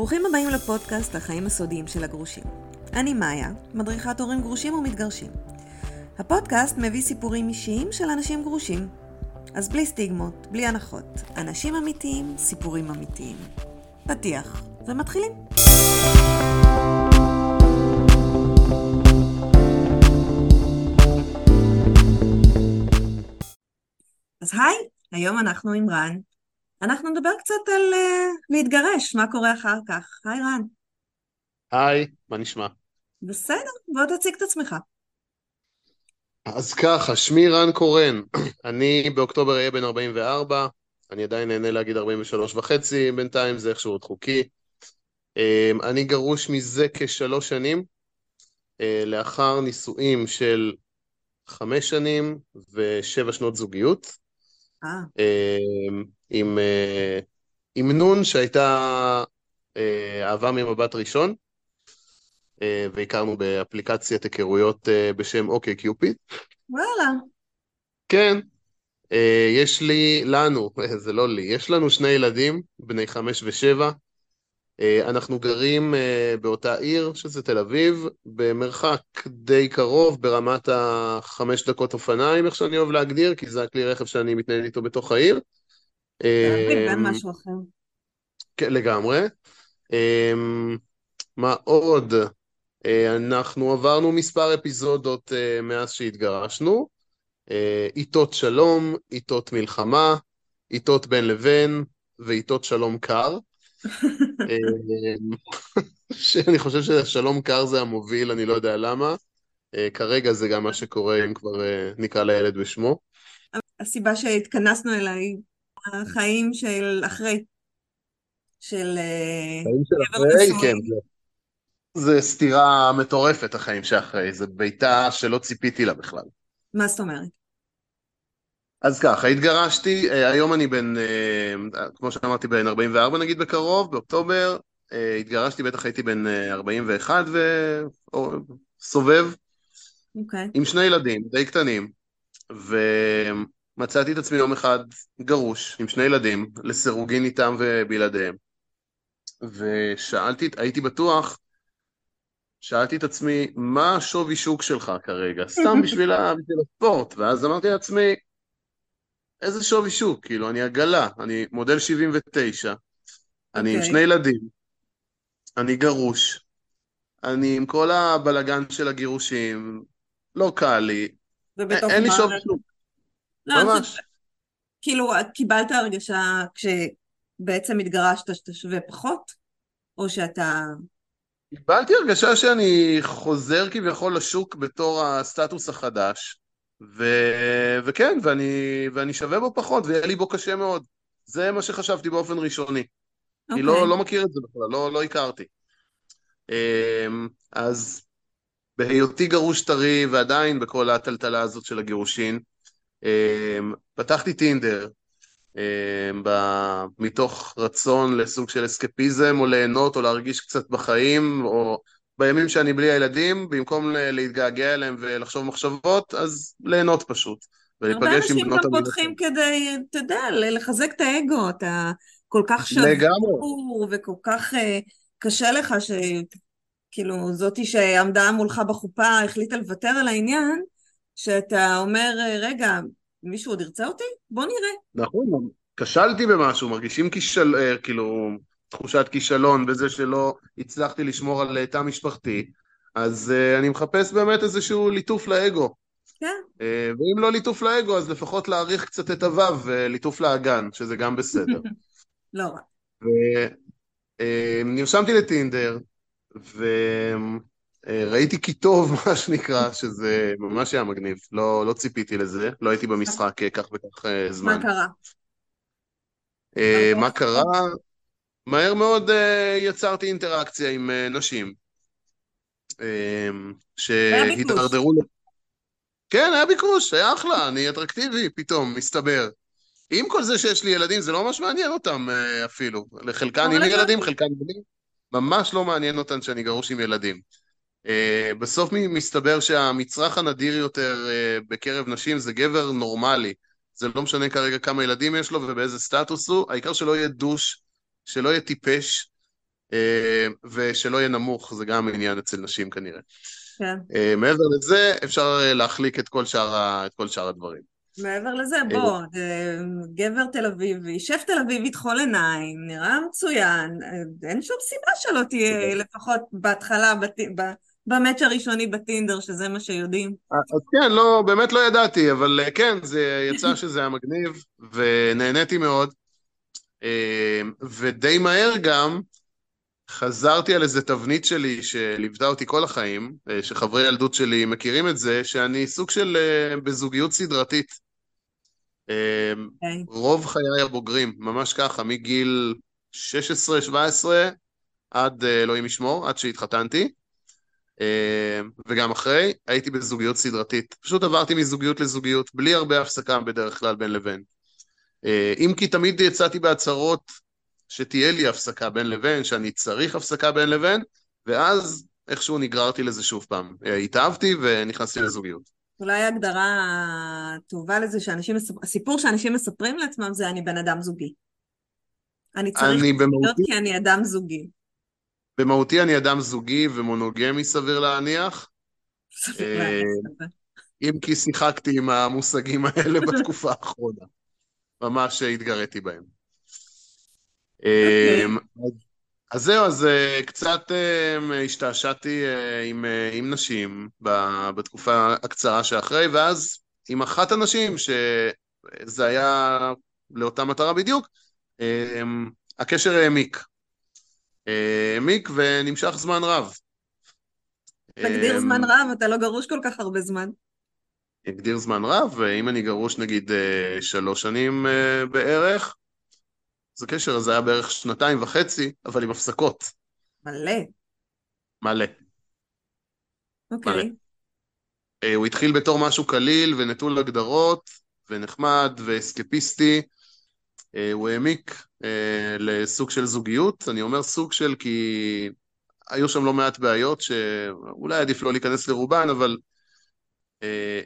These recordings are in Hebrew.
ברוכים הבאים לפודקאסט החיים הסודיים של הגרושים. אני מאיה, מדריכת הורים גרושים ומתגרשים. הפודקאסט מביא סיפורים אישיים של אנשים גרושים. אז בלי סטיגמות, בלי הנחות. אנשים אמיתיים, סיפורים אמיתיים. פתיח, ומתחילים. אז היי, היום אנחנו עם רן. אנחנו נדבר קצת על uh, להתגרש, מה קורה אחר כך. היי רן. היי, מה נשמע? בסדר, בוא תציג את עצמך. אז ככה, שמי רן קורן, אני באוקטובר אהיה בן 44, אני עדיין נהנה להגיד 43 וחצי, בינתיים זה איכשהו עוד חוקי. אמ, אני גרוש מזה כשלוש שנים, אה, לאחר נישואים של חמש שנים ושבע שנות זוגיות. אה. אמ, עם, אה, עם נון שהייתה אה, אהבה ממבט ראשון, והכרנו באפליקציית היכרויות בשם אוקיי קיופיד. וואלה. כן. יש לי, לנו, זה לא לי, יש לנו שני ילדים, בני חמש ושבע. אנחנו גרים באותה עיר, שזה תל אביב, במרחק די קרוב, ברמת החמש דקות אופניים, איך שאני אוהב להגדיר, כי זה הכלי רכב שאני מתנהל איתו בתוך העיר. גם אמ, משהו אחר. כן, לגמרי. מה עוד? אה, אנחנו עברנו מספר אפיזודות אה, מאז שהתגרשנו. אה, עיתות שלום, עיתות מלחמה, עיתות בין לבין ועיתות שלום קר. אמ, שאני חושב ששלום קר זה המוביל, אני לא יודע למה. כרגע זה גם מה שקורה אם כבר נקרא לילד בשמו. הסיבה שהתכנסנו אליי החיים של אחרי. של... אה, חיים של אחרי, כן. זה, זה סתירה מטורפת, החיים שאחרי. זה בעיטה שלא ציפיתי לה בכלל. מה זאת אומרת? אז ככה, התגרשתי, אה, היום אני בן, אה, כמו שאמרתי, בן 44 נגיד בקרוב, באוקטובר, התגרשתי, בטח הייתי בן 41 וסובב, okay. עם שני ילדים די קטנים, ו... מצאתי את עצמי יום אחד גרוש, עם שני ילדים, לסירוגין איתם ובלעדיהם. ושאלתי, הייתי בטוח, שאלתי את עצמי, מה השווי שוק שלך כרגע? סתם בשביל הספורט. ואז אמרתי לעצמי, איזה שווי שוק? כאילו, אני עגלה, אני מודל 79, okay. אני עם אוקיי. שני ילדים, אני גרוש, אני עם כל הבלגן של הגירושים, לא קל לי, אין לי שווי שוק. לא, ממש. כאילו, קיבלת הרגשה כשבעצם התגרשת שאתה שווה פחות? או שאתה... קיבלתי הרגשה שאני חוזר כביכול לשוק בתור הסטטוס החדש, ו... וכן, ואני... ואני שווה בו פחות, ויהיה לי בו קשה מאוד. זה מה שחשבתי באופן ראשוני. Okay. אני לא, אוקיי. לא מכיר את זה בכלל, לא, לא הכרתי. אמ, אז בהיותי גרוש טרי, ועדיין בכל הטלטלה הזאת של הגירושין, אמ, פתחתי טינדר אמ, מתוך רצון לסוג של אסקפיזם או ליהנות או להרגיש קצת בחיים או בימים שאני בלי הילדים, במקום להתגעגע אליהם ולחשוב מחשבות, אז ליהנות פשוט. הרבה אנשים גם פותחים כדי, אתה יודע, לחזק את האגו, אתה כל כך שבור וכל כך uh, קשה לך שכאילו זאתי שעמדה מולך בחופה החליטה לוותר על העניין, שאתה אומר, רגע, מישהו עוד ירצה אותי? בוא נראה. נכון, כשלתי במשהו, מרגישים כישל... אה, כאילו, תחושת כישלון בזה שלא הצלחתי לשמור על תא משפחתי, אז uh, אני מחפש באמת איזשהו ליטוף לאגו. כן. Uh, ואם לא ליטוף לאגו, אז לפחות להעריך קצת את הוו וליטוף לאגן, שזה גם בסדר. לא רע. נרשמתי לטינדר, ו... אה, ראיתי כי טוב, מה שנקרא, שזה ממש היה מגניב. לא, לא ציפיתי לזה, לא הייתי במשחק אה, כך וכך אה, זמן. מה קרה? מה קרה? מהר מאוד יצרתי אינטראקציה עם נשים. שהתדרדרו... כן, היה ביקוש, היה אחלה, אני אטרקטיבי פתאום, מסתבר. עם כל זה שיש לי ילדים, זה לא ממש מעניין אותם אפילו. לחלקן עם ילדים, חלקן בלי. ממש לא מעניין אותן שאני גרוש עם ילדים. Uh, בסוף מסתבר שהמצרך הנדיר יותר uh, בקרב נשים זה גבר נורמלי. זה לא משנה כרגע כמה ילדים יש לו ובאיזה סטטוס הוא, העיקר שלא יהיה דוש, שלא יהיה טיפש, ושלא יהיה נמוך, זה גם עניין אצל נשים כנראה. כן. מעבר לזה, אפשר להחליק את כל שאר, את כל שאר הדברים. מעבר לזה, בוא, גבר תל אביבי, שף תל אביבית חול עיניים, נראה מצוין, אין שום סיבה שלא תהיה, לפחות בהתחלה, במאץ' הראשוני בטינדר, שזה מה שיודעים. אז כן, לא, באמת לא ידעתי, אבל כן, זה יצא שזה היה מגניב, ונהניתי מאוד. ודי מהר גם חזרתי על איזה תבנית שלי שליוותה אותי כל החיים, שחברי ילדות שלי מכירים את זה, שאני סוג של בזוגיות סדרתית. Okay. אוקיי. רוב חיי הבוגרים, ממש ככה, מגיל 16-17 עד אלוהים ישמור, עד שהתחתנתי. וגם אחרי, הייתי בזוגיות סדרתית. פשוט עברתי מזוגיות לזוגיות, בלי הרבה הפסקה בדרך כלל בין לבין. אם כי תמיד יצאתי בהצהרות שתהיה לי הפסקה בין לבין, שאני צריך הפסקה בין לבין, ואז איכשהו נגררתי לזה שוב פעם. התאהבתי ונכנסתי לזוגיות. אולי הגדרה טובה לזה שאנשים, הסיפור שאנשים מספרים לעצמם זה אני בן אדם זוגי. אני צריך להיות במהותי... כי אני אדם זוגי. במהותי אני אדם זוגי ומונוגמי סביר להניח. אה, אם כי שיחקתי עם המושגים האלה בתקופה האחרונה. ממש התגריתי בהם. אוקיי. אמ, אז זהו, אז אה, קצת אמ, השתעשעתי אה, עם, עם נשים בתקופה הקצרה שאחרי, ואז עם אחת הנשים, שזה היה לאותה מטרה בדיוק, אמ, הקשר העמיק. העמיק ונמשך זמן רב. תגדיר זמן רב, אתה לא גרוש כל כך הרבה זמן. הגדיר זמן רב, ואם אני גרוש נגיד אה, שלוש שנים אה, בערך, אז הקשר הזה היה בערך שנתיים וחצי, אבל עם הפסקות. מלא. מלא. אוקיי. מלא. אה, הוא התחיל בתור משהו קליל ונטול הגדרות, ונחמד ואסקפיסטי. הוא העמיק לסוג של זוגיות, אני אומר סוג של כי היו שם לא מעט בעיות שאולי עדיף לא להיכנס לרובן, אבל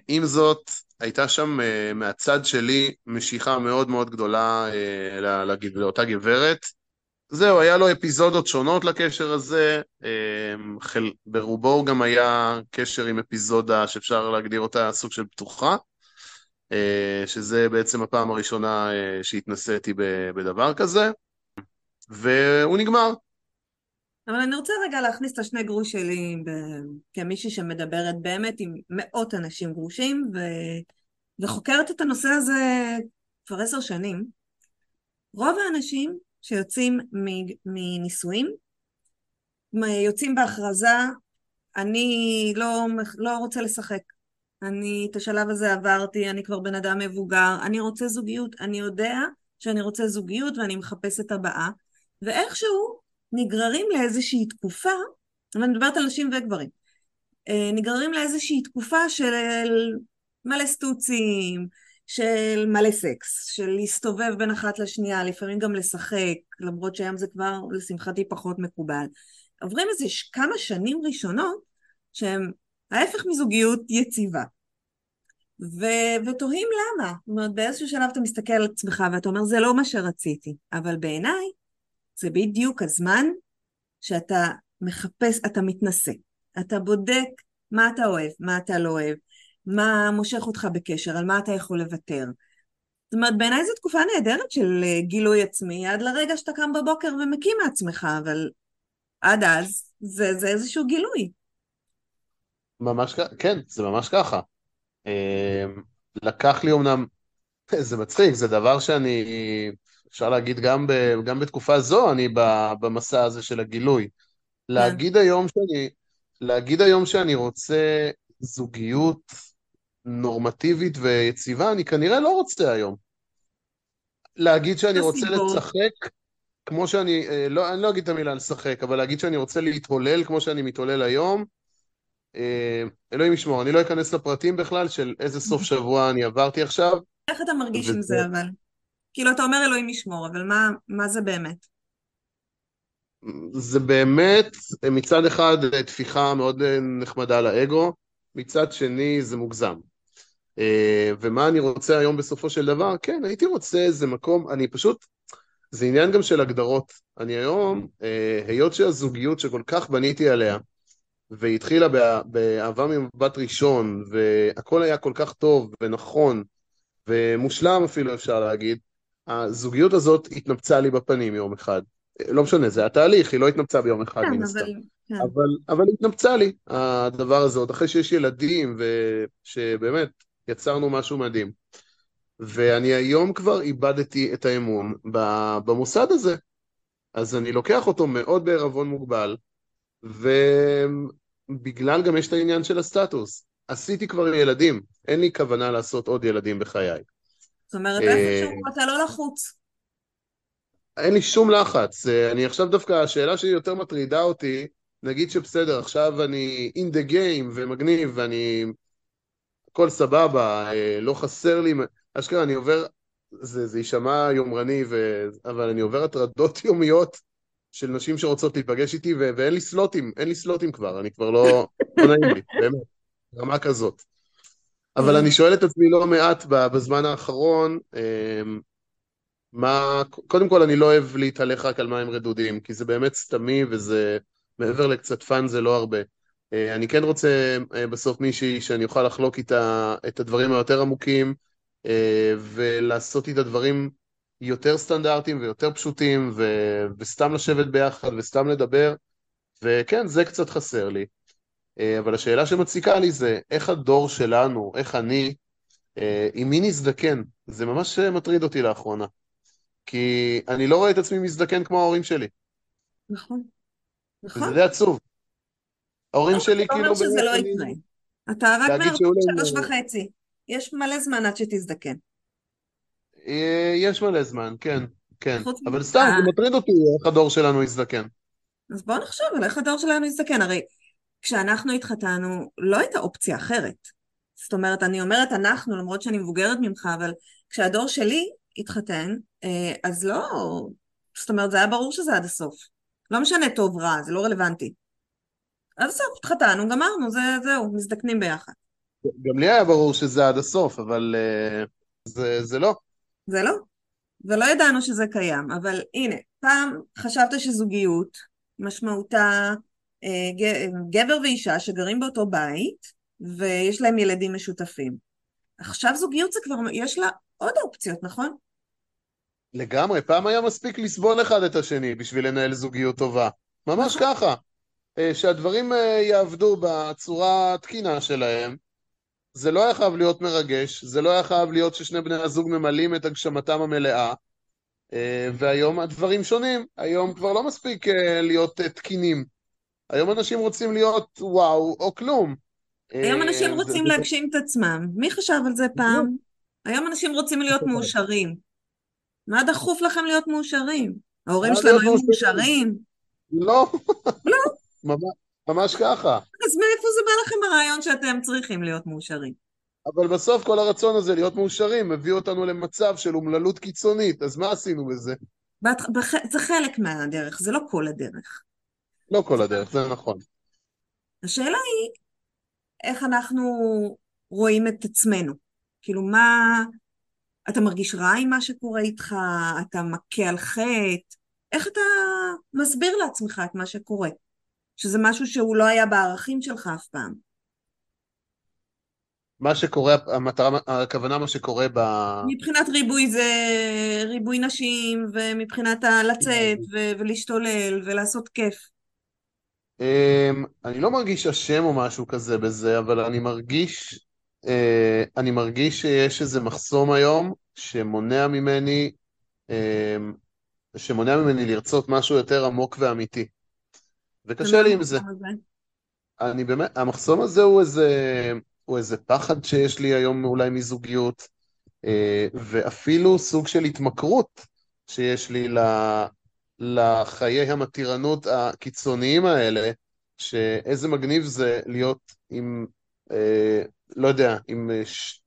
עם זאת, הייתה שם אה, מהצד שלי משיכה מאוד מאוד גדולה אה, לאותה גברת. זהו, היה לו אפיזודות שונות לקשר הזה, ברובו גם היה קשר עם אפיזודה שאפשר להגדיר אותה סוג של פתוחה, שזה בעצם הפעם הראשונה שהתנסיתי בדבר כזה, והוא נגמר. אבל אני רוצה רגע להכניס את השני גרוש שלי ב... כמישהי שמדברת באמת עם מאות אנשים גרושים ו... וחוקרת את הנושא הזה כבר עשר שנים. רוב האנשים שיוצאים מנישואים יוצאים בהכרזה אני לא, לא רוצה לשחק. אני את השלב הזה עברתי, אני כבר בן אדם מבוגר, אני רוצה זוגיות, אני יודע שאני רוצה זוגיות ואני מחפש את הבאה, ואיכשהו נגררים לאיזושהי תקופה, אבל אני מדברת על נשים וגברים, אה, נגררים לאיזושהי תקופה של מלא סטוצים, של מלא סקס, של להסתובב בין אחת לשנייה, לפעמים גם לשחק, למרות שהיום זה כבר לשמחתי פחות מקובל. עוברים איזה כמה שנים ראשונות שהם ההפך מזוגיות יציבה. ו- ותוהים למה. זאת אומרת, באיזשהו שלב אתה מסתכל על עצמך ואתה אומר, זה לא מה שרציתי. אבל בעיניי, זה בדיוק הזמן שאתה מחפש, אתה מתנשא. אתה בודק מה אתה אוהב, מה אתה לא אוהב, מה מושך אותך בקשר, על מה אתה יכול לוותר. זאת אומרת, בעיניי זו תקופה נהדרת של אה, גילוי עצמי, עד לרגע שאתה קם בבוקר ומקים מעצמך, אבל עד אז זה, זה איזשהו גילוי. ממש ככה, כן, זה ממש ככה. אה, לקח לי אמנם, זה מצחיק, זה דבר שאני אפשר להגיד גם, ב, גם בתקופה זו אני במסע הזה של הגילוי. להגיד היום שאני, להגיד היום שאני רוצה זוגיות נורמטיבית ויציבה, אני כנראה לא רוצה היום. להגיד שאני רוצה לשחק כמו שאני, אה, לא, אני לא אגיד את המילה לשחק, אבל להגיד שאני רוצה להתהולל כמו שאני מתהולל היום, אה, אלוהים ישמור, אני לא אכנס לפרטים בכלל של איזה סוף שבוע אני עברתי עכשיו. איך אתה מרגיש. עם זה אבל? כאילו, אתה אומר אלוהים ישמור, אבל מה, מה זה באמת? זה באמת מצד אחד טפיחה מאוד נחמדה לאגו, מצד שני זה מוגזם. אה, ומה אני רוצה היום בסופו של דבר? כן, הייתי רוצה איזה מקום, אני פשוט, זה עניין גם של הגדרות. אני היום, אה, היות שהזוגיות שכל כך בניתי עליה, והתחילה באהבה ממבט ראשון, והכל היה כל כך טוב ונכון, ומושלם אפילו אפשר להגיד, הזוגיות הזאת התנפצה לי בפנים יום אחד. לא משנה, זה התהליך, היא לא התנפצה ביום אחד כן, מן הסתם. אבל, כן. אבל, אבל התנפצה לי הדבר הזה, עוד אחרי שיש ילדים, ושבאמת יצרנו משהו מדהים. ואני היום כבר איבדתי את האמון במוסד הזה. אז אני לוקח אותו מאוד בערבון מוגבל, ובגלל גם יש את העניין של הסטטוס. עשיתי כבר ילדים, אין לי כוונה לעשות עוד ילדים בחיי. זאת אומרת, איפשהו אה, אתה לא לחוץ. אין לי שום לחץ. אה, אני עכשיו דווקא, השאלה שלי יותר מטרידה אותי, נגיד שבסדר, עכשיו אני in the game ומגניב ואני... הכל סבבה, אה, לא חסר לי... אשכרה, אני עובר... זה, זה יישמע יומרני, ו... אבל אני עובר הטרדות יומיות של נשים שרוצות להיפגש איתי, ו... ואין לי סלוטים, אין לי סלוטים כבר, אני כבר לא... לא נעים לי, באמת, רמה כזאת. אבל אני שואל את עצמי לא מעט בזמן האחרון, אמ, מה, קודם כל אני לא אוהב להתהלך רק על מים רדודים, כי זה באמת סתמי וזה, מעבר לקצת fun זה לא הרבה. אה, אני כן רוצה אה, בסוף מישהי שאני אוכל לחלוק איתה את הדברים היותר עמוקים, אה, ולעשות איתה דברים יותר סטנדרטיים ויותר פשוטים, ו... וסתם לשבת ביחד וסתם לדבר, וכן, זה קצת חסר לי. אבל השאלה שמציקה לי זה איך הדור שלנו, איך אני, עם מי נזדקן? זה ממש מטריד אותי לאחרונה. כי אני לא רואה את עצמי מזדקן כמו ההורים שלי. נכון. נכון. וזה די עצוב. ההורים שלי כאילו... אתה אומר שזה לא יקרה. אתה רק מערב שלוש וחצי. יש מלא זמן עד שתזדקן. אה, יש מלא זמן, כן, כן. אבל סתם, זה מטריד אותי איך הדור שלנו יזדקן. אז בוא נחשוב על איך הדור שלנו יזדקן. הרי כשאנחנו התחתנו, לא הייתה אופציה אחרת. זאת אומרת, אני אומרת אנחנו, למרות שאני מבוגרת ממך, אבל כשהדור שלי התחתן, אה, אז לא, זאת אומרת, זה היה ברור שזה עד הסוף. לא משנה טוב רע, זה לא רלוונטי. עד הסוף התחתנו, גמרנו, זה, זהו, מזדקנים ביחד. גם לי היה ברור שזה עד הסוף, אבל uh, זה, זה לא. זה לא. ולא ידענו שזה קיים, אבל הנה, פעם חשבת שזוגיות משמעותה גבר ואישה שגרים באותו בית ויש להם ילדים משותפים. עכשיו זוגיות זה כבר, יש לה עוד אופציות, נכון? לגמרי, פעם היה מספיק לסבול אחד את השני בשביל לנהל זוגיות טובה. ממש נכון. ככה. אה, שהדברים אה, יעבדו בצורה התקינה שלהם. זה לא היה חייב להיות מרגש, זה לא היה חייב להיות ששני בני הזוג ממלאים את הגשמתם המלאה. אה, והיום הדברים שונים, היום כבר לא מספיק להיות תקינים. היום אנשים רוצים להיות וואו או כלום. היום אנשים רוצים להגשים את עצמם. מי חשב על זה פעם? היום אנשים רוצים להיות מאושרים. מה דחוף לכם להיות מאושרים? ההורים שלנו היו מאושרים? לא. לא. ממש ככה. אז מאיפה זה בא לכם הרעיון שאתם צריכים להיות מאושרים? אבל בסוף כל הרצון הזה להיות מאושרים מביא אותנו למצב של אומללות קיצונית, אז מה עשינו בזה? זה חלק מהדרך, זה לא כל הדרך. לא כל הדרך, זה נכון. השאלה היא, איך אנחנו רואים את עצמנו? כאילו, מה... אתה מרגיש רע עם מה שקורה איתך? אתה מכה על חטא? איך אתה מסביר לעצמך את מה שקורה? שזה משהו שהוא לא היה בערכים שלך אף פעם. מה שקורה, המטרה, הכוונה מה שקורה ב... מבחינת ריבוי זה ריבוי נשים, ומבחינת הלצאת ו- ולהשתולל ולעשות כיף. אמ, אני לא מרגיש אשם או משהו כזה בזה, אבל אני מרגיש, אה, אני מרגיש שיש איזה מחסום היום שמונע ממני, אמ, שמונע ממני לרצות משהו יותר עמוק ואמיתי. וקשה לי עם זה. אני באמת, המחסום הזה הוא איזה, הוא איזה פחד שיש לי היום אולי מזוגיות, אה, ואפילו סוג של התמכרות שיש לי לחיי המתירנות הקיצוניים האלה, שאיזה מגניב זה להיות עם, אה, לא יודע, עם אה, ש...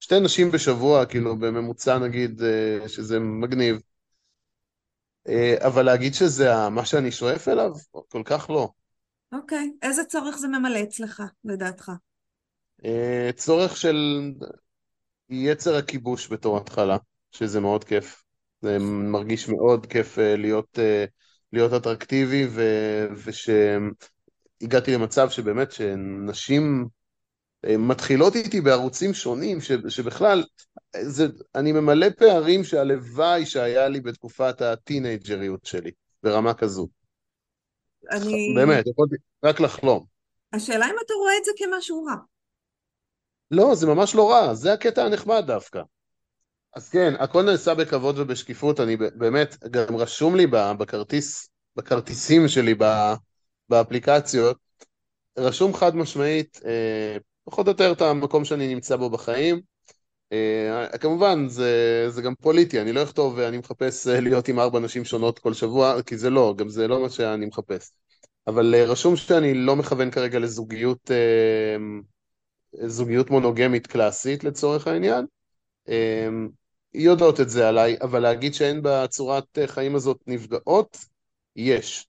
שתי נשים בשבוע, כאילו בממוצע נגיד, שזה מגניב. אבל להגיד שזה מה שאני שואף אליו? כל כך לא. אוקיי. Okay. איזה צורך זה ממלא אצלך, לדעתך? צורך של יצר הכיבוש בתור התחלה, שזה מאוד כיף. זה מרגיש מאוד כיף להיות, להיות אטרקטיבי, ושהגעתי למצב שבאמת שנשים מתחילות איתי בערוצים שונים, ש, שבכלל, זה, אני ממלא פערים שהלוואי שהיה לי בתקופת הטינג'ריות שלי, ברמה כזו. אני... באמת, יכולתי רק לחלום. השאלה אם אתה רואה את זה כמשהו רע. לא, זה ממש לא רע, זה הקטע הנחמד דווקא. אז כן, הכל נעשה בכבוד ובשקיפות, אני באמת, גם רשום לי בכרטיס, בכרטיסים שלי באפליקציות, רשום חד משמעית, אה, פחות או יותר את המקום שאני נמצא בו בחיים. Uh, כמובן, זה, זה גם פוליטי, אני לא אכתוב, אני מחפש uh, להיות עם ארבע נשים שונות כל שבוע, כי זה לא, גם זה לא מה שאני מחפש. אבל uh, רשום שאני לא מכוון כרגע לזוגיות uh, זוגיות מונוגמית קלאסית לצורך העניין. Uh, יודעות את זה עליי, אבל להגיד שאין בצורת חיים הזאת נפגעות, יש.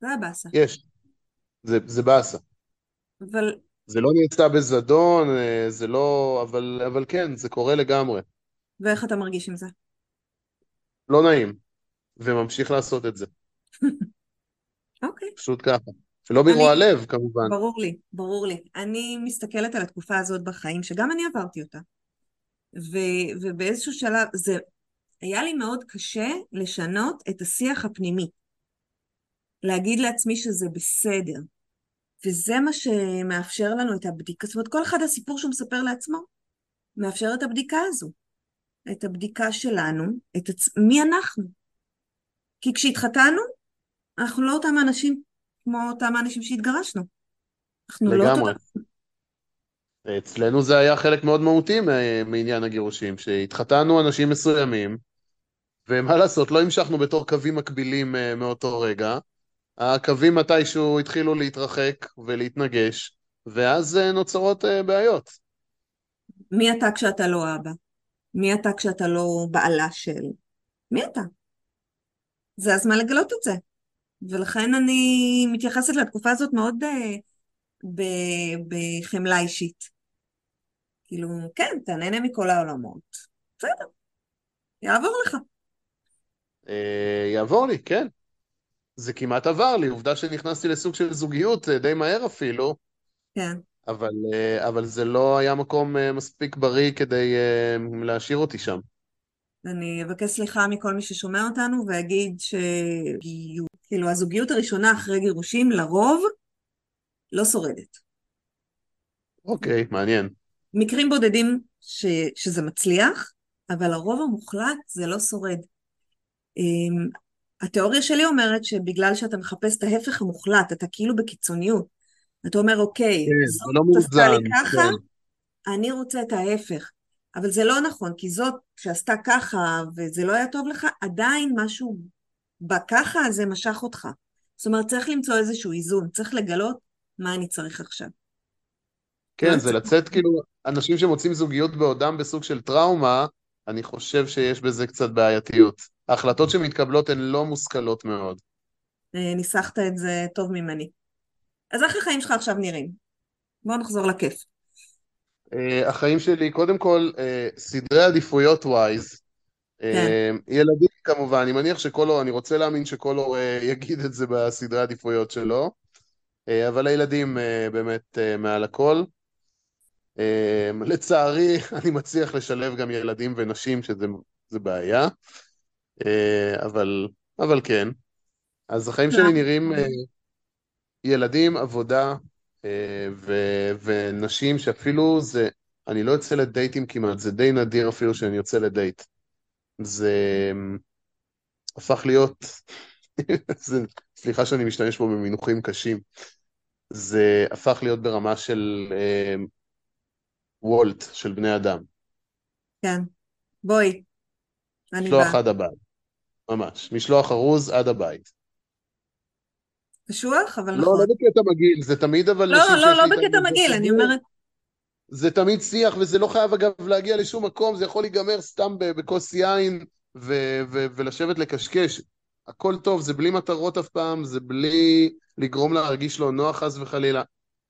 זה הבאסה. יש. זה, זה באסה. אבל זה לא נעשה בזדון, אה, זה לא... אבל, אבל כן, זה קורה לגמרי. ואיך אתה מרגיש עם זה? לא נעים, וממשיך לעשות את זה. אוקיי. okay. פשוט ככה. שלא ברוע אני... לב, כמובן. ברור לי, ברור לי. אני מסתכלת על התקופה הזאת בחיים, שגם אני עברתי אותה. ו... ובאיזשהו שלב, זה היה לי מאוד קשה לשנות את השיח הפנימי. להגיד לעצמי שזה בסדר, וזה מה שמאפשר לנו את הבדיקה, זאת אומרת כל אחד הסיפור שהוא מספר לעצמו מאפשר את הבדיקה הזו, את הבדיקה שלנו, את עצ... מי אנחנו. כי כשהתחתנו, אנחנו לא אותם אנשים כמו אותם האנשים שהתגרשנו. אנחנו לגמרי. לא אותם... אצלנו זה היה חלק מאוד מהותי מעניין הגירושים, שהתחתנו אנשים מסוימים, ומה לעשות, לא המשכנו בתור קווים מקבילים אה, מאותו רגע, הקווים מתישהו התחילו להתרחק ולהתנגש, ואז אה, נוצרות אה, בעיות. מי אתה כשאתה לא אבא? מי אתה כשאתה לא בעלה של? מי אתה? זה הזמן לגלות את זה. ולכן אני מתייחסת לתקופה הזאת מאוד בחמלה אישית. כאילו, כן, תהנהנה מכל העולמות. בסדר, יעבור לך. Uh, יעבור לי, כן. זה כמעט עבר לי, עובדה שנכנסתי לסוג של זוגיות אה, די מהר אפילו. כן. אבל, אה, אבל זה לא היה מקום אה, מספיק בריא כדי להשאיר אותי שם. אני אבקש סליחה מכל מי ששומע אותנו ואגיד שכאילו הזוגיות הראשונה אחרי גירושים לרוב לא שורדת. אוקיי, מעניין. מקרים בודדים ש, שזה מצליח, אבל הרוב המוחלט זה לא שורד. אמ, התיאוריה שלי אומרת שבגלל שאתה מחפש את ההפך המוחלט, אתה כאילו בקיצוניות. אתה אומר, אוקיי, כן, זאת לא עשתה לי ככה, כן. אני רוצה את ההפך. אבל זה לא נכון, כי זאת שעשתה ככה וזה לא היה טוב לך, עדיין משהו בככה הזה משך אותך. זאת אומרת, צריך למצוא איזשהו איזון, צריך לגלות מה אני צריך עכשיו. כן, זה לצאת כאילו, אנשים שמוצאים זוגיות בעודם בסוג של טראומה, אני חושב שיש בזה קצת בעייתיות. ההחלטות שמתקבלות הן לא מושכלות מאוד. אה, ניסחת את זה טוב ממני. אז איך החיים שלך עכשיו נראים? בואו נחזור לכיף. אה, החיים שלי, קודם כל, אה, סדרי עדיפויות ווייז. כן. ילדים כמובן, אני מניח שכל הורה, אני רוצה להאמין שכל הורה יגיד את זה בסדרי עדיפויות שלו, אבל הילדים באמת מעל הכל. לצערי, אני מצליח לשלב גם ילדים ונשים, שזה בעיה. אה, אבל, אבל כן. אז החיים שלי נראים אה, ילדים, עבודה אה, ו, ונשים שאפילו זה, אני לא יוצא לדייטים כמעט, זה די נדיר אפילו שאני יוצא לדייט. זה הפך להיות, זה, סליחה שאני משתמש פה במינוחים קשים, זה הפך להיות ברמה של אה, וולט, של בני אדם. כן, בואי, אני באה. משלוח עד הבית. ממש. משלוח ארוז עד הבית. קשוח, אבל לא, נכון. לא, לא בקטע מגעיל, זה תמיד אבל... לא, לא, לא בקטע מגעיל, אני אומרת... זה תמיד שיח, וזה לא חייב אגב להגיע לשום מקום, זה יכול להיגמר סתם בכוס יין ו- ו- ולשבת לקשקש. הכל טוב, זה בלי מטרות אף פעם, זה בלי לגרום להרגיש לא נוח חס וחלילה.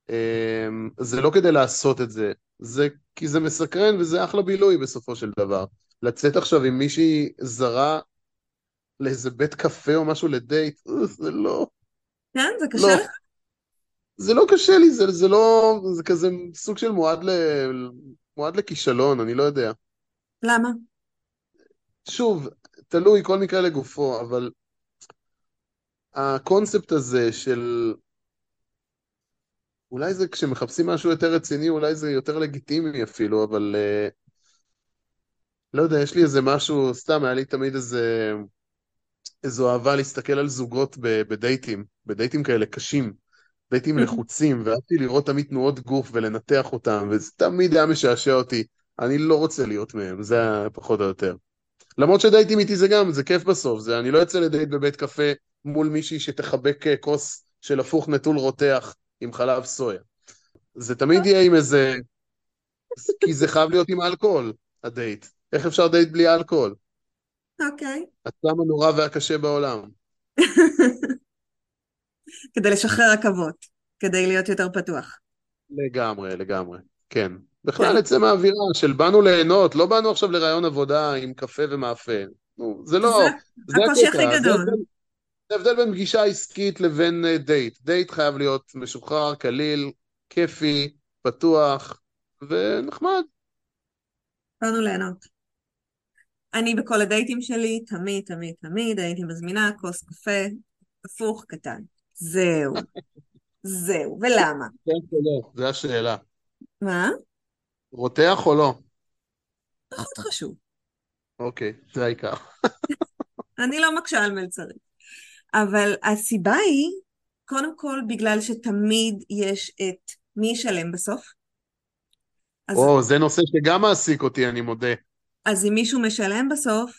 אמ, זה לא כדי לעשות את זה, זה כי זה מסקרן וזה אחלה בילוי בסופו של דבר. לצאת עכשיו עם מישהי זרה לאיזה בית קפה או משהו לדייט, זה לא... כן, זה קשה לא. לך? זה לא קשה לי, זה, זה לא... זה כזה סוג של מועד, ל, מועד לכישלון, אני לא יודע. למה? שוב, תלוי כל מקרה לגופו, אבל הקונספט הזה של... אולי זה כשמחפשים משהו יותר רציני, אולי זה יותר לגיטימי אפילו, אבל... Uh, לא יודע, יש לי איזה משהו, סתם, היה לי תמיד איזה... איזו אהבה להסתכל על זוגות בדייטים, בדייטים כאלה קשים, דייטים לחוצים, ואהבתי לראות תמיד תנועות גוף ולנתח אותם, וזה תמיד היה משעשע אותי. אני לא רוצה להיות מהם, זה פחות או יותר. למרות שדייטים איתי זה גם, זה כיף בסוף, זה, אני לא יוצא לדייט בבית קפה מול מישהי שתחבק אה, כוס של הפוך נטול רותח עם חלב סויה. זה תמיד יהיה עם איזה... כי זה חייב להיות עם אלכוהול, הדייט. איך אפשר דייט בלי אלכוהול? אוקיי. Okay. הסם הנורא והקשה בעולם. כדי לשחרר עכבות, כדי להיות יותר פתוח. לגמרי, לגמרי, כן. בכלל יצא מהאווירה של באנו ליהנות, לא באנו עכשיו לראיון עבודה עם קפה ומאפה. זה לא... זה הקושי הכי גדול. זה ההבדל בין פגישה עסקית לבין אה, דייט. דייט חייב להיות משוחרר, קליל, כיפי, פתוח ונחמד. באנו ליהנות. אני בכל הדייטים שלי, תמיד, תמיד, תמיד הייתי מזמינה כוס קפה הפוך קטן. זהו. זהו. ולמה? או לא, זו השאלה. מה? רותח או לא? פחות חשוב. אוקיי, זה העיקר. אני לא מקשה על מלצרים. אבל הסיבה היא, קודם כל, בגלל שתמיד יש את מי ישלם בסוף. או, אז... זה נושא שגם מעסיק אותי, אני מודה. אז אם מישהו משלם בסוף,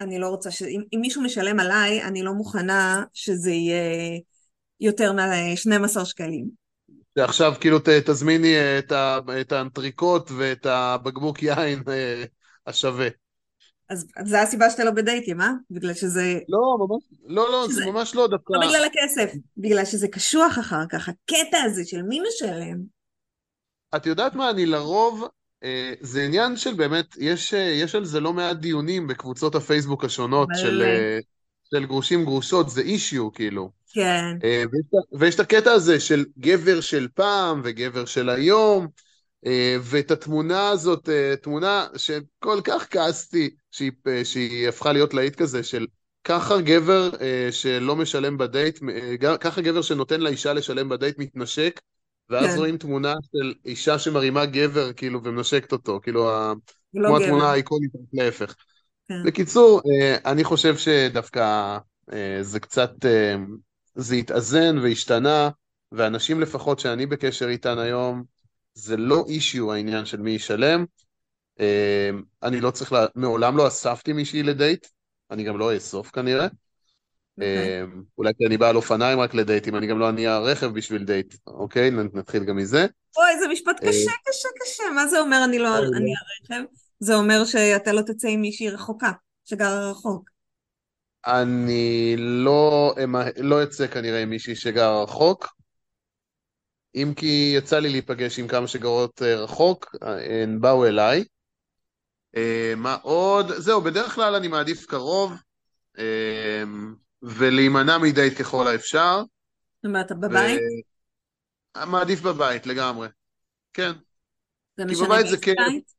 אני לא רוצה ש... אם, אם מישהו משלם עליי, אני לא מוכנה שזה יהיה יותר מ-12 שקלים. שעכשיו כאילו ת, תזמיני את, ה, את האנטריקוט ואת הבקבוק יין אה, השווה. אז זה הסיבה שאתה לא בדייטים, אה? בגלל שזה... לא, ממש, לא, לא, שזה... זה ממש לא דווקא... לא בגלל הכסף, בגלל שזה קשוח אחר כך, הקטע הזה של מי משלם. את יודעת מה, אני לרוב, אה, זה עניין של באמת, יש, אה, יש על זה לא מעט דיונים בקבוצות הפייסבוק השונות של, אה, של גרושים גרושות, זה אישיו כאילו. כן. אה, ויש, ויש את הקטע הזה של גבר של פעם וגבר של היום, אה, ואת התמונה הזאת, אה, תמונה שכל כך כעסתי שהיא, שהיא הפכה להיות להיט כזה, של ככה גבר שלא משלם בדייט, ככה גבר שנותן לאישה לשלם בדייט מתנשק, ואז כן. רואים תמונה של אישה שמרימה גבר, כאילו, ומנשקת אותו, כאילו, לא כמו גבר. התמונה האיקונית, להפך. כן. בקיצור, אני חושב שדווקא זה קצת זה התאזן והשתנה, ואנשים לפחות שאני בקשר איתן היום, זה לא אישיו העניין של מי ישלם. אמ, אני לא צריך, לה... מעולם לא אספתי מישהי לדייט, אני גם לא אאסוף כנראה. Okay. אוקיי. אמ, אולי כי אני בא על אופניים רק לדייטים, אני גם לא אניע רכב בשביל דייט, אוקיי? נתחיל גם מזה. אוי, זה משפט קשה, אה, קשה, קשה. מה זה אומר אני לא אניע רכב? זה אומר שאתה לא תצא עם מישהי רחוקה, שגרה רחוק. אני לא, לא אצא כנראה עם מישהי שגר רחוק, אם כי יצא לי להיפגש עם כמה שגרות אה, רחוק, הן באו אליי. אה, מה עוד? זהו, בדרך כלל אני מעדיף קרוב, אה, ולהימנע מדייט ככל האפשר. זאת אומרת, בבית? ו... מעדיף בבית, לגמרי. כן. זה משנה באיזה בית?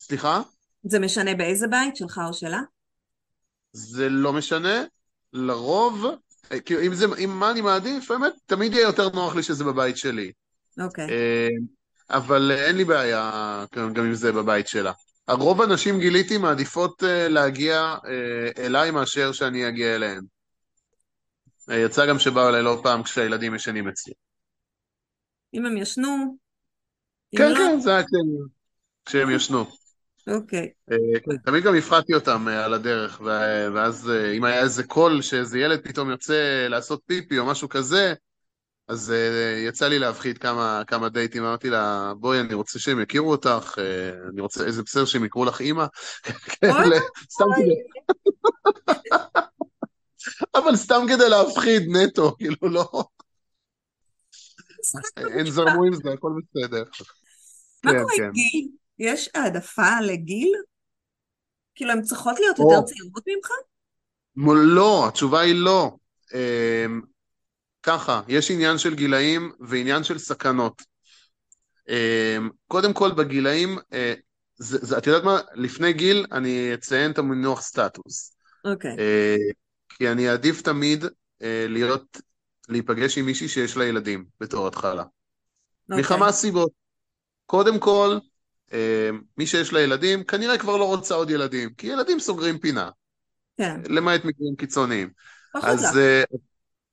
סליחה? זה משנה באיזה בית, שלך או שלה? זה לא משנה, לרוב, כאילו אם זה, אם מה אני מעדיף, באמת, תמיד יהיה יותר נוח לי שזה בבית שלי. אוקיי. Okay. אה, אבל אין לי בעיה גם אם זה בבית שלה. הרוב הנשים גיליתי מעדיפות אה, להגיע אה, אליי מאשר שאני אגיע אליהן. יצא גם שבאו אליי לא פעם כשהילדים ישנים אצלי. אם הם ישנו? כן, לא... כן, זה היה כשהם ישנו. אוקיי. אה, תמיד גם הפחדתי אותם אה, על הדרך, ואז אה, אם היה איזה קול שאיזה ילד פתאום יוצא לעשות פיפי או משהו כזה, אז יצא לי להפחיד כמה, כמה דייטים, אמרתי לה, בואי, אני רוצה שהם יכירו אותך, אני רוצה, איזה בסדר שהם יקראו לך אימא. סתם כדי... אבל סתם כדי להפחיד, נטו, כאילו לא... אין זרמו עם זה, הכל בסדר. מה קורה עם גיל? יש העדפה לגיל? כאילו, הן צריכות להיות יותר צעירות ממך? לא, התשובה היא לא. ככה, יש עניין של גילאים ועניין של סכנות. אמ, קודם כל, בגילאים, אה, זה, זה, את יודעת מה? לפני גיל אני אציין את המינוח סטטוס. אוקיי. Okay. אה, כי אני אעדיף תמיד אה, להיות, להיפגש עם מישהי שיש לה ילדים בתור התחלה. Okay. אוקיי. מכמה סיבות. קודם כל, מי שיש לה ילדים, כנראה כבר לא רוצה עוד ילדים, כי ילדים סוגרים פינה. כן. למעט מקרים קיצוניים. פחות אז,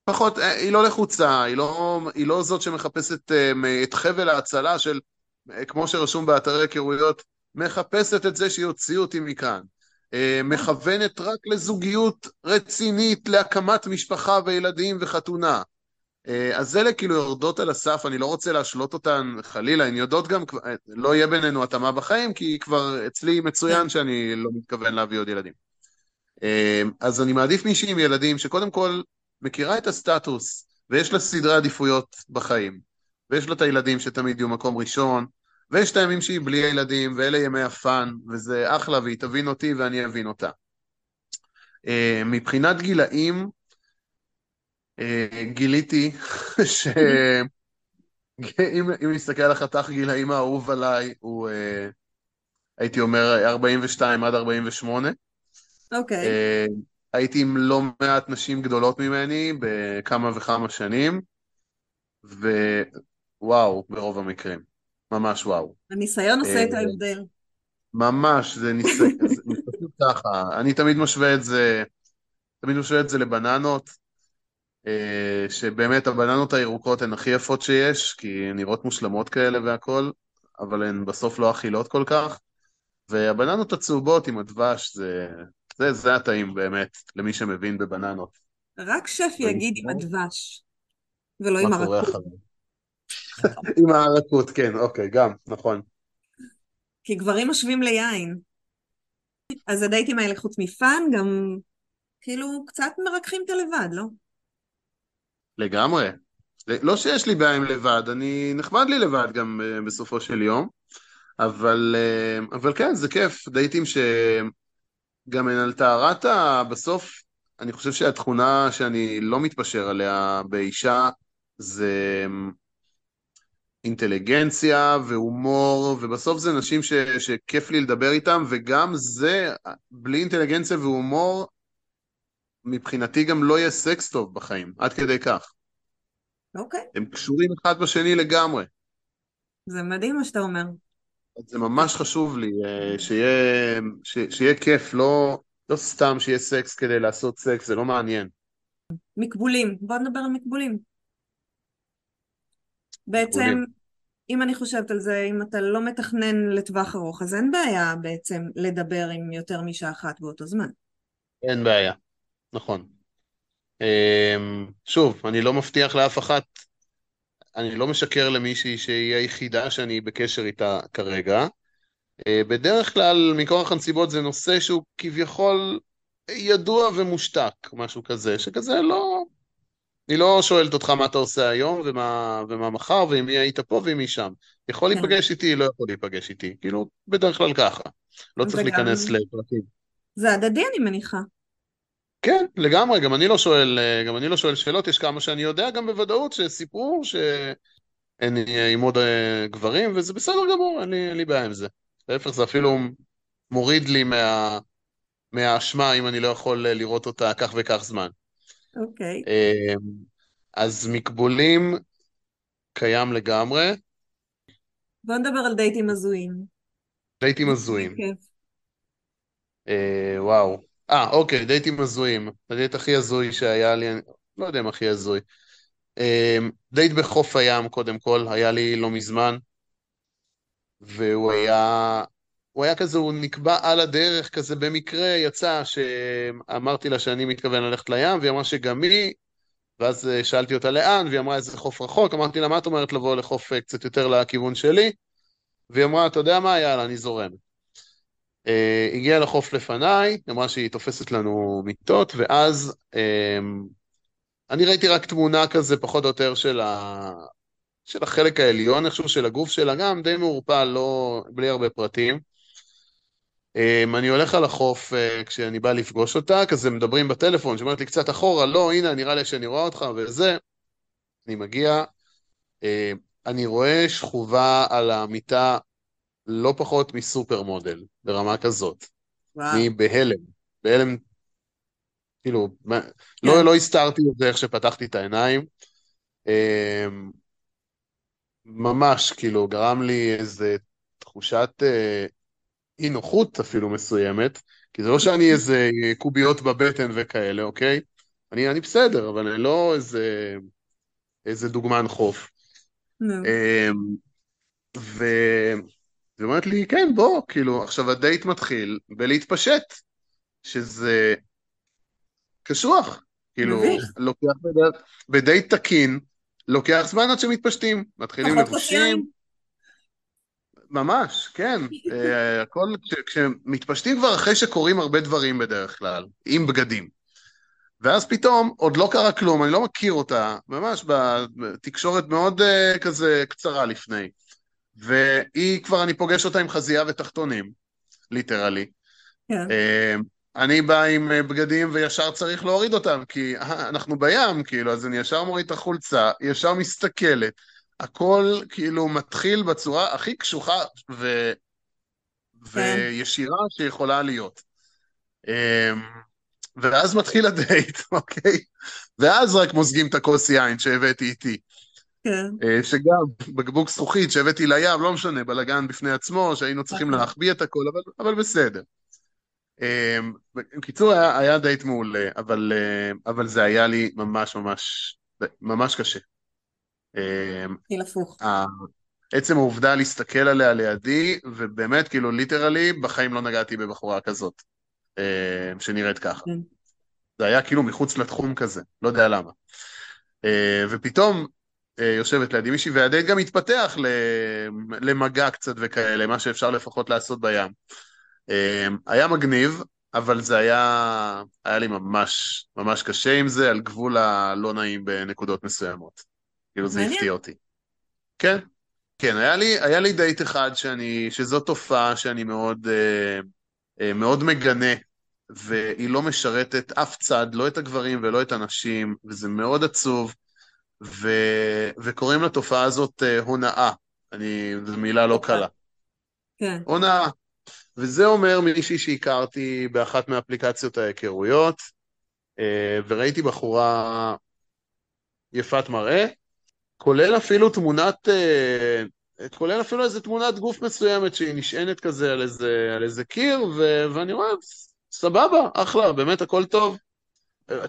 פחות, אה, היא לא לחוצה, היא לא, היא לא זאת שמחפשת אה, את חבל ההצלה של, כמו שרשום באתרי היכרויות, מחפשת את זה שיוציאו אותי מכאן. מכוונת רק לזוגיות רצינית, להקמת משפחה וילדים וחתונה. אז אלה כאילו יורדות על הסף, אני לא רוצה להשלות אותן חלילה, הן יודעות גם, לא יהיה בינינו התאמה בחיים, כי כבר אצלי מצוין. שאני לא מתכוון להביא עוד ילדים. אז אני מעדיף מישהי עם ילדים שקודם כל מכירה את הסטטוס ויש לה סדרי עדיפויות בחיים ויש לה את הילדים שתמיד יהיו מקום ראשון ויש את הימים שהיא בלי הילדים ואלה ימי הפאן וזה אחלה והיא תבין אותי ואני אבין אותה. אמ, מבחינת גילאים אה, גיליתי שאם אם נסתכל על החתך גילאים האהוב עליי הוא אה, הייתי אומר 42 עד 48 אוקיי. אה, הייתי עם לא מעט נשים גדולות ממני בכמה וכמה שנים, ווואו, ברוב המקרים. ממש וואו. הניסיון עושה את אה, ההבדל. ממש, זה ניסיון, פשוט ככה. אני תמיד משווה את זה, תמיד משווה את זה לבננות, אה, שבאמת הבננות הירוקות הן הכי יפות שיש, כי הן נראות מושלמות כאלה והכול, אבל הן בסוף לא אכילות כל כך. והבננות הצהובות עם הדבש זה זה, זה הטעים באמת, למי שמבין בבננות. רק שף יגיד עם הדבש, ולא עם הרכות. עם הרכות, כן, אוקיי, גם, נכון. כי גברים משווים ליין. אז הדייטים האלה חוץ מפאן, גם כאילו קצת מרככים את הלבד, לא? לגמרי. לא שיש לי בעיה עם לבד, אני נחמד לי לבד גם אה, בסופו של יום, אבל, אה, אבל כן, זה כיף, דייטים ש... גם על טהרת בסוף, אני חושב שהתכונה שאני לא מתפשר עליה באישה זה אמ, אינטליגנציה והומור, ובסוף זה נשים ש, שכיף לי לדבר איתם, וגם זה, בלי אינטליגנציה והומור, מבחינתי גם לא יהיה סקס טוב בחיים, עד כדי כך. אוקיי. Okay. הם קשורים אחד בשני לגמרי. זה מדהים מה שאתה אומר. זה ממש חשוב לי, אה, שיהיה, ש, שיהיה כיף, לא, לא סתם שיהיה סקס כדי לעשות סקס, זה לא מעניין. מקבולים, בוא נדבר על מקבולים. בעצם, מקבולים. אם אני חושבת על זה, אם אתה לא מתכנן לטווח ארוך, אז אין בעיה בעצם לדבר עם יותר מאישה אחת באותו זמן. אין בעיה, נכון. אמ, שוב, אני לא מבטיח לאף אחת אני לא משקר למישהי שהיא היחידה שאני בקשר איתה כרגע. אה, בדרך כלל, מכורח הנסיבות זה נושא שהוא כביכול ידוע ומושתק, משהו כזה, שכזה לא... אני לא שואלת אותך מה אתה עושה היום ומה, ומה מחר, ועם מי היית פה ועם מי שם. יכול כן. להיפגש איתי, לא יכול להיפגש איתי. כאילו, בדרך כלל ככה. לא צריך להיכנס לפרטים. זה הדדי, אני מניחה. כן, לגמרי, גם אני לא שואל, אה, גם אני לא שואל שאלות, יש כמה שאני יודע גם בוודאות שסיפרו שאין עם עוד אה, גברים, וזה בסדר גמור, אין לי, בעיה עם זה. להפך, זה אפילו מוריד לי מה, מהאשמה אם אני לא יכול אה, לראות אותה כך וכך זמן. אוקיי. Okay. אז מקבולים קיים לגמרי. בוא נדבר על דייטים הזויים. דייטים הזויים. וואו. אה, אוקיי, דייטים הזויים. הדייט הכי הזוי שהיה לי, לא יודע אם הכי הזוי. אמ, דייט בחוף הים, קודם כל, היה לי לא מזמן, והוא היה... הוא היה כזה, הוא נקבע על הדרך, כזה במקרה יצא שאמרתי לה שאני מתכוון ללכת לים, והיא אמרה שגם היא, ואז אה, שאלתי אותה לאן, והיא אמרה איזה חוף רחוק, אמרתי לה, מה את אומרת לבוא לחוף אה, קצת יותר לכיוון שלי? והיא אמרה, אתה יודע מה, יאללה, אני זורמת. Uh, הגיעה לחוף לפניי, אמרה שהיא תופסת לנו מיטות, ואז um, אני ראיתי רק תמונה כזה, פחות או יותר, של, ה... של החלק העליון איכשהו של הגוף שלה, גם די מעורפל, לא... בלי הרבה פרטים. אמ, אני הולך על החוף אה, כשאני בא לפגוש אותה, כזה מדברים בטלפון, שאומרת לי קצת אחורה, לא, הנה, נראה לי שאני רואה אותך וזה. אני מגיע, אה, אני רואה שכובה על המיטה לא פחות מסופר מודל, ברמה כזאת. וואו. אני בהלם, בהלם, כאילו, לא, כן. לא, לא הסתרתי את זה איך שפתחתי את העיניים. אמ, ממש, כאילו, גרם לי איזה תחושת אה, אי נוחות אפילו מסוימת, כי זה לא שאני איזה קוביות בבטן וכאלה, אוקיי? אני, אני בסדר, אבל אני לא איזה, איזה דוגמן חוף. No. אמ, ו... והיא אומרת לי, כן, בוא, כאילו, עכשיו הדייט מתחיל בלהתפשט, שזה קשוח. כאילו, לוקח בדייט, בדייט תקין, לוקח זמן עד שמתפשטים. מתחילים לבושים. ממש, כן. אה, הכל, כשמתפשטים כבר אחרי שקורים הרבה דברים בדרך כלל, עם בגדים. ואז פתאום, עוד לא קרה כלום, אני לא מכיר אותה, ממש בתקשורת מאוד uh, כזה קצרה לפני. והיא כבר, אני פוגש אותה עם חזייה ותחתונים, ליטרלי. כן. Uh, אני בא עם בגדים וישר צריך להוריד אותם, כי אנחנו בים, כאילו, אז אני ישר מוריד את החולצה, ישר מסתכלת. הכל כאילו מתחיל בצורה הכי קשוחה ו... כן. וישירה שיכולה להיות. אמ, ואז מתחיל הדייט, אוקיי? ואז רק מוזגים את הכוס יין שהבאתי איתי. כן. אה, שגם בקבוק זכוכית שהבאתי לים, לא משנה, בלאגן בפני עצמו, שהיינו צריכים נכון. להחביא את הכל, אבל, אבל בסדר. אמ, בקיצור, היה, היה דייט מעולה, אבל, אה, אבל זה היה לי ממש ממש, ממש קשה. התחיל הפוך. עצם העובדה להסתכל עליה לידי, ובאמת, כאילו, literally, בחיים לא נגעתי בבחורה כזאת, אה, שנראית ככה. כן. זה היה כאילו מחוץ לתחום כזה, לא יודע למה. אה, ופתאום אה, יושבת לידי מישהי, והדייט גם התפתח למגע קצת וכאלה, מה שאפשר לפחות לעשות בים. היה מגניב, אבל זה היה, היה לי ממש, ממש קשה עם זה, על גבול הלא נעים בנקודות מסוימות. כאילו זה הפתיע אותי. כן, כן, היה לי, היה לי דייט אחד שאני, שזו תופעה שאני מאוד, אה, אה, מאוד מגנה, והיא לא משרתת אף צד, לא את הגברים ולא את הנשים, וזה מאוד עצוב, ו, וקוראים לתופעה הזאת אה, הונאה. אני, זו מילה לא קלה. כן. הונאה. וזה אומר מישהי שהכרתי באחת מאפליקציות ההיכרויות, אה, וראיתי בחורה יפת מראה, כולל אפילו תמונת, אה, כולל אפילו איזה תמונת גוף מסוימת שהיא נשענת כזה על איזה, על איזה קיר, ו, ואני רואה, סבבה, אחלה, באמת הכל טוב.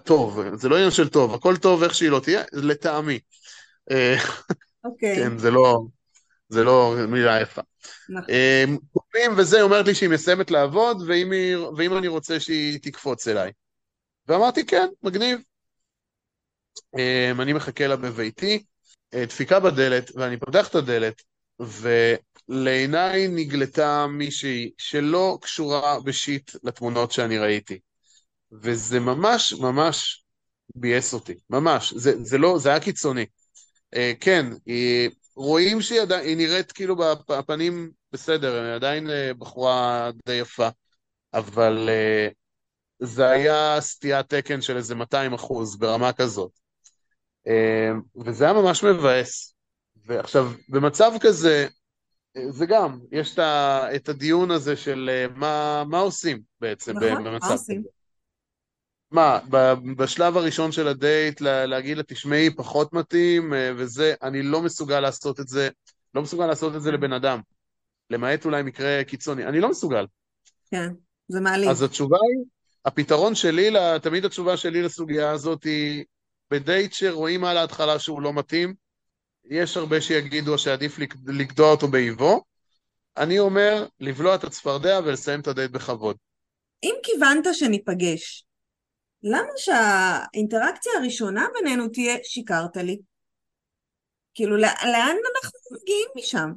טוב, זה לא עניין של טוב, הכל טוב איך שהיא לא תהיה, לטעמי. אוקיי. כן, זה לא, זה לא מילה יפה. נכון. קופים וזה, היא אומרת לי שהיא מסיימת לעבוד, ואם, היא, ואם אני רוצה שהיא תקפוץ אליי. ואמרתי, כן, מגניב. אני מחכה לה בביתי. אה, דפיקה בדלת, ואני פותח את הדלת, ולעיניי נגלתה מישהי שלא קשורה בשיט לתמונות שאני ראיתי. וזה ממש ממש ביאס אותי, ממש. זה, זה לא, זה היה קיצוני. Uh, כן, היא, רואים שהיא עדיין, נראית כאילו בפנים בסדר, היא עדיין uh, בחורה די יפה, אבל uh, זה היה סטיית תקן של איזה 200 אחוז ברמה כזאת. אמ, וזה היה ממש מבאס. ועכשיו, במצב כזה, זה גם, יש את הדיון הזה של אה, מה, מה עושים בעצם נכון, במצב כזה. מה, בשלב הראשון של הדייט להגיד לה, תשמעי, פחות מתאים, אה, וזה, אני לא מסוגל לעשות את זה, לא מסוגל לעשות את זה לבן אדם. למעט אולי מקרה קיצוני. אני לא מסוגל. כן, זה מעליב. אז התשובה היא, הפתרון שלי, תמיד התשובה שלי לסוגיה הזאת היא, בדייט שרואים על ההתחלה שהוא לא מתאים, יש הרבה שיגידו שעדיף לגדוע אותו באיבו. אני אומר, לבלוע את הצפרדע ולסיים את הדייט בכבוד. אם כיוונת שניפגש, למה שהאינטראקציה הראשונה בינינו תהיה שיקרת לי? כאילו, לאן אנחנו מגיעים משם?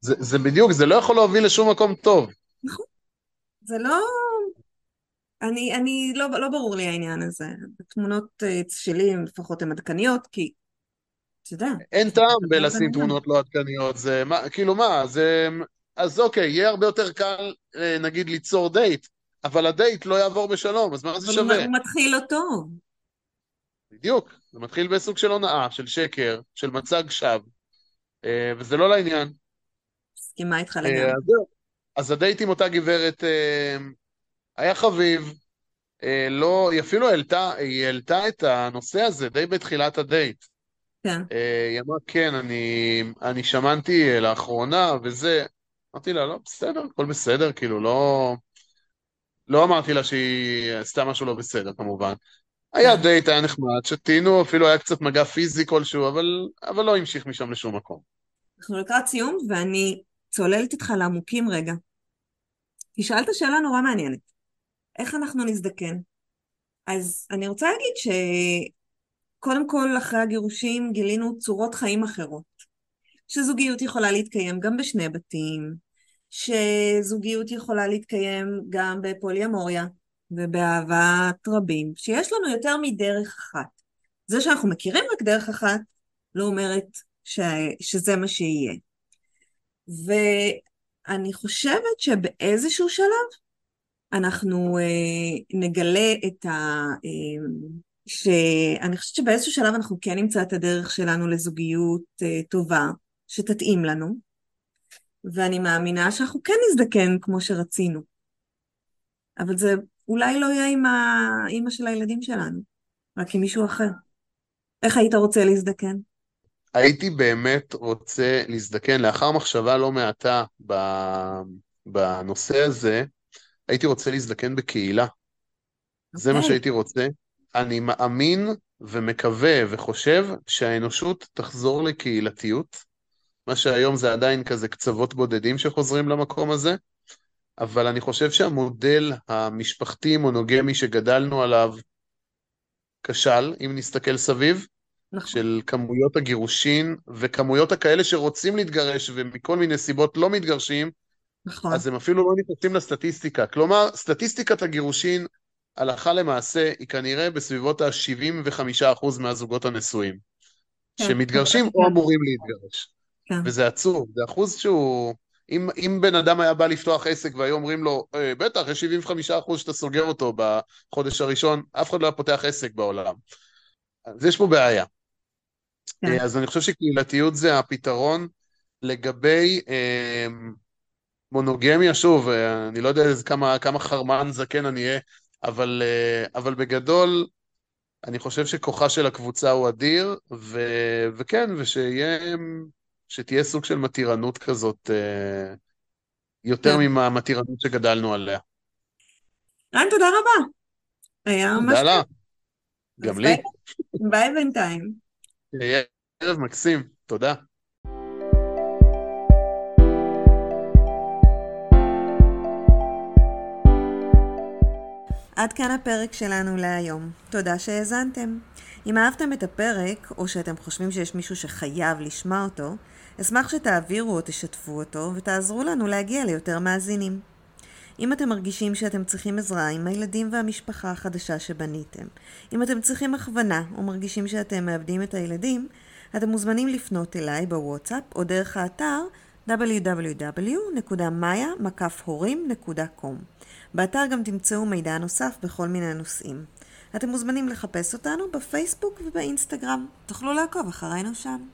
זה, זה בדיוק, זה לא יכול להוביל לשום מקום טוב. נכון. זה לא... אני, אני, לא, לא ברור לי העניין הזה. התמונות אה, שלי לפחות הן עדכניות, כי, אתה יודע. אין טעם בלשים תמונות לא עדכניות, זה, מה, כאילו מה, זה, אז אוקיי, יהיה הרבה יותר קל, אה, נגיד, ליצור דייט, אבל הדייט לא יעבור בשלום, אז מה זה שווה? אבל הוא מתחיל לא טוב. בדיוק, זה מתחיל בסוג של הונאה, של שקר, של מצג שווא, אה, וזה לא לעניין. מסכימה איתך לגמרי. אז, הדייט עם אותה גברת היה חביב, לא, היא אפילו העלתה, היא העלתה את הנושא הזה די בתחילת הדייט. כן. אה, היא אמרה, כן, אני, אני שמנתי אה, לאחרונה וזה. אמרתי לה, לא, בסדר, הכל בסדר, כאילו, לא... לא אמרתי לה שהיא עשתה משהו לא בסדר, כמובן. היה. דייט, היה נחמד, שתינו, אפילו היה קצת מגע פיזי כלשהו, אבל, אבל לא המשיך משם לשום מקום. אנחנו לקראת סיום, ואני צוללת איתך לעמוקים רגע. כי שאלת שאלה נורא מעניינת. איך אנחנו נזדקן? אז אני רוצה להגיד ש... קודם כל, אחרי הגירושים גילינו צורות חיים אחרות. שזוגיות יכולה להתקיים גם בשני בתים, שזוגיות יכולה להתקיים גם בפוליאמוריה ובאהבת רבים, שיש לנו יותר מדרך אחת. זה שאנחנו מכירים רק דרך אחת, לא אומרת ש... שזה מה שיהיה. ואני חושבת שבאיזשהו שלב אנחנו אה, נגלה את ה... אה, שאני חושבת שבאיזשהו שלב אנחנו כן נמצא את הדרך שלנו לזוגיות uh, טובה, שתתאים לנו, ואני מאמינה שאנחנו כן נזדקן כמו שרצינו. אבל זה אולי לא יהיה עם האימא של הילדים שלנו, רק עם מישהו אחר. איך היית רוצה להזדקן? הייתי באמת רוצה להזדקן, לאחר מחשבה לא מעטה בנושא הזה, הייתי רוצה להזדקן בקהילה. Okay. זה מה אוקיי. שהייתי רוצה. אני מאמין ומקווה וחושב שהאנושות תחזור לקהילתיות, מה שהיום זה עדיין כזה קצוות בודדים שחוזרים למקום הזה, אבל אני חושב שהמודל המשפחתי-מונוגמי שגדלנו עליו כשל, אם נסתכל סביב, נכון. של כמויות הגירושין וכמויות הכאלה שרוצים להתגרש ומכל מיני סיבות לא מתגרשים, נכון. אז הם אפילו לא נכנסים לסטטיסטיקה. כלומר, סטטיסטיקת הגירושין הלכה למעשה היא כנראה בסביבות ה-75% מהזוגות הנשואים, כן. שמתגרשים או אמורים להתגרש. כן. וזה עצוב, זה אחוז שהוא... אם, אם בן אדם היה בא לפתוח עסק והיו אומרים לו, אה, בטח, יש 75% שאתה סוגר אותו בחודש הראשון, אף אחד לא היה פותח עסק בעולם. אז יש פה בעיה. כן. אה, אז אני חושב שקהילתיות זה הפתרון לגבי אה, מונוגמיה, שוב, אה, אני לא יודע כמה, כמה חרמן זקן אני אהיה אבל, אה, אבל בגדול, אני חושב שכוחה של הקבוצה הוא אדיר, ו, וכן, ושיהיה, שתהיה סוג של מתירנות כזאת, אה, יותר כן. מהמתירנות שגדלנו עליה. רן, תודה רבה. היה ממש... תודה לה. גם לי. ביי בינתיים. ערב מקסים, תודה. עד כאן הפרק שלנו להיום. תודה שהאזנתם. אם אהבתם את הפרק, או שאתם חושבים שיש מישהו שחייב לשמוע אותו, אשמח שתעבירו או תשתפו אותו, ותעזרו לנו להגיע ליותר מאזינים. אם אתם מרגישים שאתם צריכים עזרה עם הילדים והמשפחה החדשה שבניתם, אם אתם צריכים הכוונה או מרגישים שאתם מאבדים את הילדים, אתם מוזמנים לפנות אליי בוואטסאפ או דרך האתר www.maya.com. באתר גם תמצאו מידע נוסף בכל מיני נושאים. אתם מוזמנים לחפש אותנו בפייסבוק ובאינסטגרם. תוכלו לעקוב אחרינו שם.